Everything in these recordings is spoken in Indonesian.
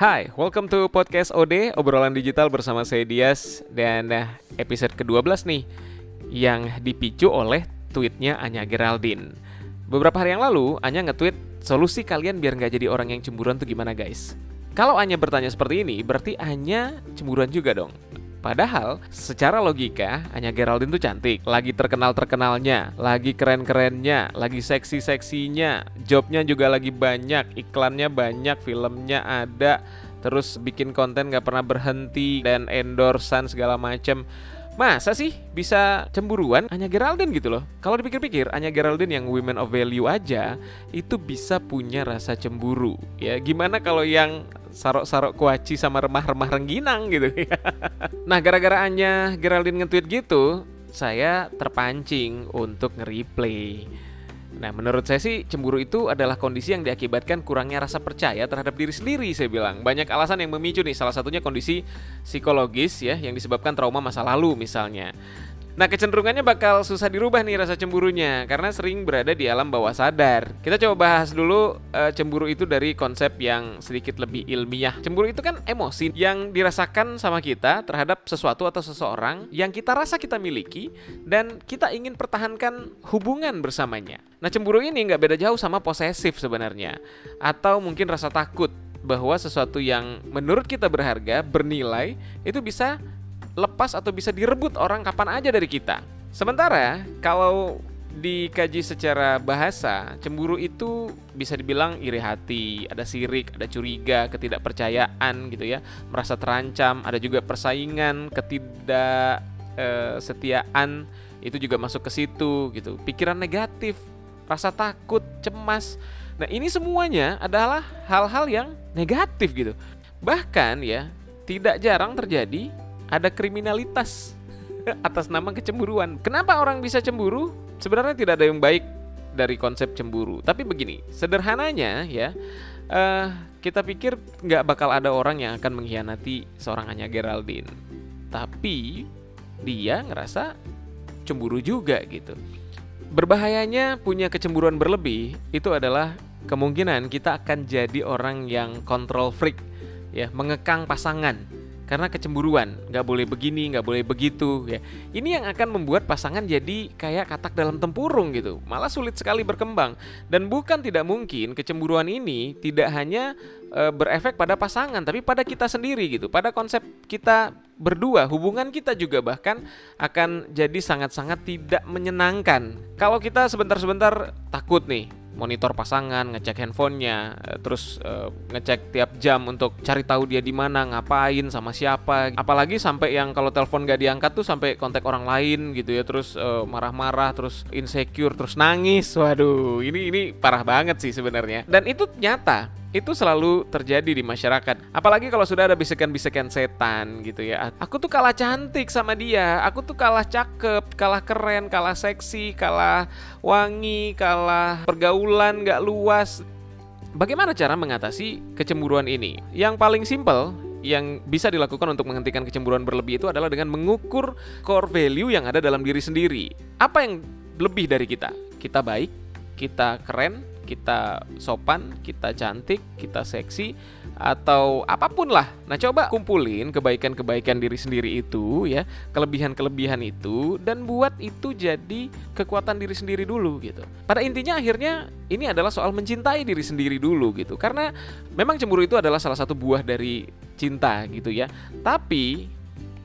Hai, welcome to podcast OD, obrolan digital bersama saya Dias. Dan eh, episode ke-12 nih Yang dipicu oleh tweetnya Anya Geraldine. Beberapa hari yang lalu, Anya nge-tweet Solusi kalian biar nggak jadi orang yang cemburuan tuh gimana guys? Kalau Anya bertanya seperti ini, berarti Anya cemburuan juga dong Padahal secara logika Anya Geraldine tuh cantik. Lagi terkenal-terkenalnya Lagi keren-kerennya Lagi seksi-seksinya Jobnya juga lagi banyak Iklannya banyak Filmnya ada Terus bikin konten gak pernah berhenti Dan endorsan segala macem. Masa sih bisa cemburuan? Anya Geraldine gitu loh. Kalau dipikir-pikir Anya Geraldine yang women of value aja Itu bisa punya rasa cemburu. Ya gimana kalau yang sarok-sarok kuaci sama remah-remah rengginang gitu Nah gara-gara Anya Geraldine nge-tweet gitu Saya terpancing untuk nge-replay Nah, menurut saya sih cemburu itu adalah kondisi yang diakibatkan kurangnya rasa percaya terhadap diri sendiri, saya bilang. Banyak alasan yang memicu nih, salah satunya kondisi psikologis ya yang disebabkan trauma masa lalu misalnya. Nah kecenderungannya bakal susah dirubah nih rasa cemburunya karena sering berada di alam bawah sadar. Kita coba bahas dulu uh, cemburu itu dari konsep yang sedikit lebih ilmiah. Cemburu itu kan emosi yang dirasakan sama kita terhadap sesuatu atau seseorang yang kita rasa kita miliki dan kita ingin pertahankan hubungan bersamanya. Nah cemburu ini nggak beda jauh sama posesif sebenarnya atau mungkin rasa takut bahwa sesuatu yang menurut kita berharga, bernilai itu bisa lepas atau bisa direbut orang kapan aja dari kita. Sementara kalau dikaji secara bahasa, cemburu itu bisa dibilang iri hati, ada sirik, ada curiga, ketidakpercayaan gitu ya, merasa terancam, ada juga persaingan, ketidaksetiaan eh, itu juga masuk ke situ gitu. Pikiran negatif, rasa takut, cemas. Nah, ini semuanya adalah hal-hal yang negatif gitu. Bahkan ya, tidak jarang terjadi ada kriminalitas atas nama kecemburuan. Kenapa orang bisa cemburu? Sebenarnya tidak ada yang baik dari konsep cemburu. Tapi begini, sederhananya ya, uh, kita pikir nggak bakal ada orang yang akan mengkhianati seorang Anya Geraldine. Tapi dia ngerasa cemburu juga gitu. Berbahayanya punya kecemburuan berlebih itu adalah kemungkinan kita akan jadi orang yang control freak ya, mengekang pasangan karena kecemburuan nggak boleh begini nggak boleh begitu ya. Ini yang akan membuat pasangan jadi kayak katak dalam tempurung gitu malah sulit sekali berkembang. Dan bukan tidak mungkin kecemburuan ini tidak hanya e, berefek pada pasangan tapi pada kita sendiri gitu. Pada konsep kita berdua hubungan kita juga bahkan akan jadi sangat-sangat tidak menyenangkan. Kalau kita sebentar-sebentar takut nih monitor pasangan, ngecek handphonenya, eh, terus uh, ngecek tiap jam untuk cari tahu dia di mana, ngapain, sama siapa. Apalagi sampai yang kalau telepon gak diangkat tuh sampai kontak orang lain gitu ya, terus marah marah-marah, terus insecure, terus nangis. Waduh, ini ini parah banget sih sebenarnya. Dan itu nyata itu selalu terjadi di masyarakat. Apalagi kalau sudah ada bisikan-bisikan setan gitu ya. Aku tuh kalah cantik sama dia, aku tuh kalah cakep, kalah keren, kalah seksi, kalah wangi, kalah pergaulan gak luas. Bagaimana cara mengatasi kecemburuan ini? Yang paling simpel yang bisa dilakukan untuk menghentikan kecemburuan berlebih itu adalah dengan mengukur core value yang ada dalam diri sendiri. Apa yang lebih dari kita? Kita baik, kita keren, kita sopan, kita cantik, kita seksi, atau apa pun lah. Nah, coba kumpulin kebaikan-kebaikan diri sendiri itu ya, kelebihan-kelebihan itu dan buat itu jadi kekuatan diri sendiri dulu gitu. Pada intinya akhirnya ini adalah soal mencintai diri sendiri dulu gitu. Karena memang cemburu itu adalah salah satu buah dari cinta gitu ya. Tapi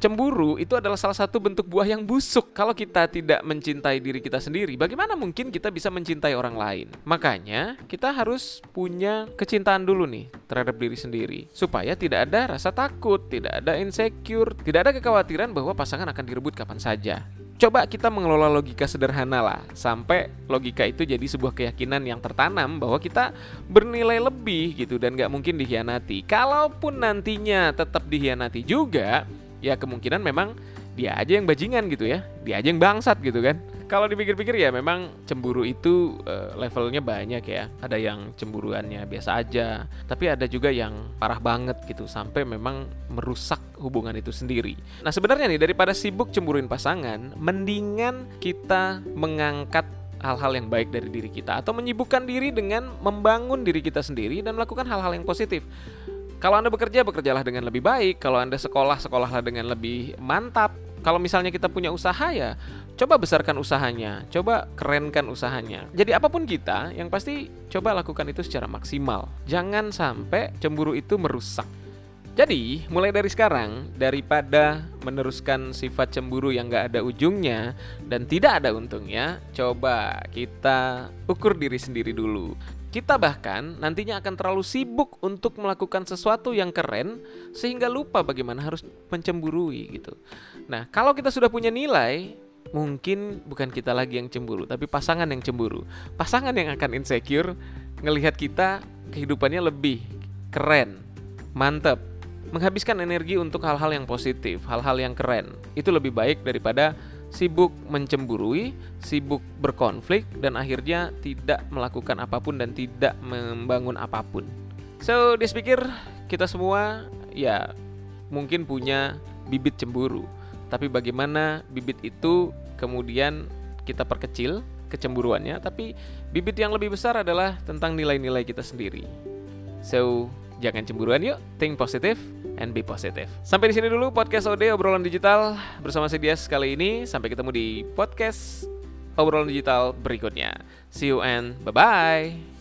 Cemburu itu adalah salah satu bentuk buah yang busuk. Kalau kita tidak mencintai diri kita sendiri, bagaimana mungkin kita bisa mencintai orang lain? Makanya, kita harus punya kecintaan dulu nih terhadap diri sendiri, supaya tidak ada rasa takut, tidak ada insecure, tidak ada kekhawatiran bahwa pasangan akan direbut kapan saja. Coba kita mengelola logika sederhana lah Sampai logika itu jadi sebuah keyakinan yang tertanam Bahwa kita bernilai lebih gitu Dan gak mungkin dikhianati Kalaupun nantinya tetap dikhianati juga ya kemungkinan memang dia aja yang bajingan gitu ya. Dia aja yang bangsat gitu kan. Kalau dipikir-pikir ya memang cemburu itu uh, levelnya banyak ya. Ada yang cemburuannya biasa aja. Tapi ada juga yang parah banget gitu sampai memang merusak hubungan itu sendiri. Nah sebenarnya nih daripada sibuk cemburuin pasangan mendingan kita mengangkat hal-hal yang baik dari diri kita atau menyibukkan diri dengan membangun diri kita sendiri dan melakukan hal-hal yang positif Kalau Anda bekerja, bekerjalah dengan lebih baik. Kalau Anda sekolah, sekolahlah dengan lebih mantap. Kalau misalnya kita punya usaha ya, coba besarkan usahanya, coba kerenkan usahanya. Jadi apa pun kita, yang pasti coba lakukan itu secara maksimal. Jangan sampai cemburu itu merusak. Jadi, mulai dari sekarang, daripada meneruskan sifat cemburu yang gak ada ujungnya dan tidak ada untungnya, coba kita ukur diri sendiri dulu. Kita bahkan nantinya akan terlalu sibuk untuk melakukan sesuatu yang keren sehingga lupa bagaimana harus mencemburui gitu. Nah, kalau kita sudah punya nilai, mungkin bukan kita lagi yang cemburu, tapi pasangan yang cemburu. Pasangan yang akan insecure ngelihat kita kehidupannya lebih keren, mantep, menghabiskan energi untuk hal-hal yang positif, hal-hal yang keren. Itu lebih baik daripada sibuk mencemburui, sibuk berkonflik, dan akhirnya tidak melakukan apa pun dan tidak membangun apa pun. So, dia pikir kita semua ya mungkin punya bibit cemburu. Tapi bagaimana bibit itu kemudian kita perkecil kecemburuannya, tapi bibit yang lebih besar adalah tentang nilai-nilai kita sendiri. So, jangan cemburuan yuk, think positive, and be positive. Sampai di sini dulu podcast OD obrolan digital bersama si Dias kali ini. Sampai ketemu di podcast obrolan digital berikutnya. See you and bye bye.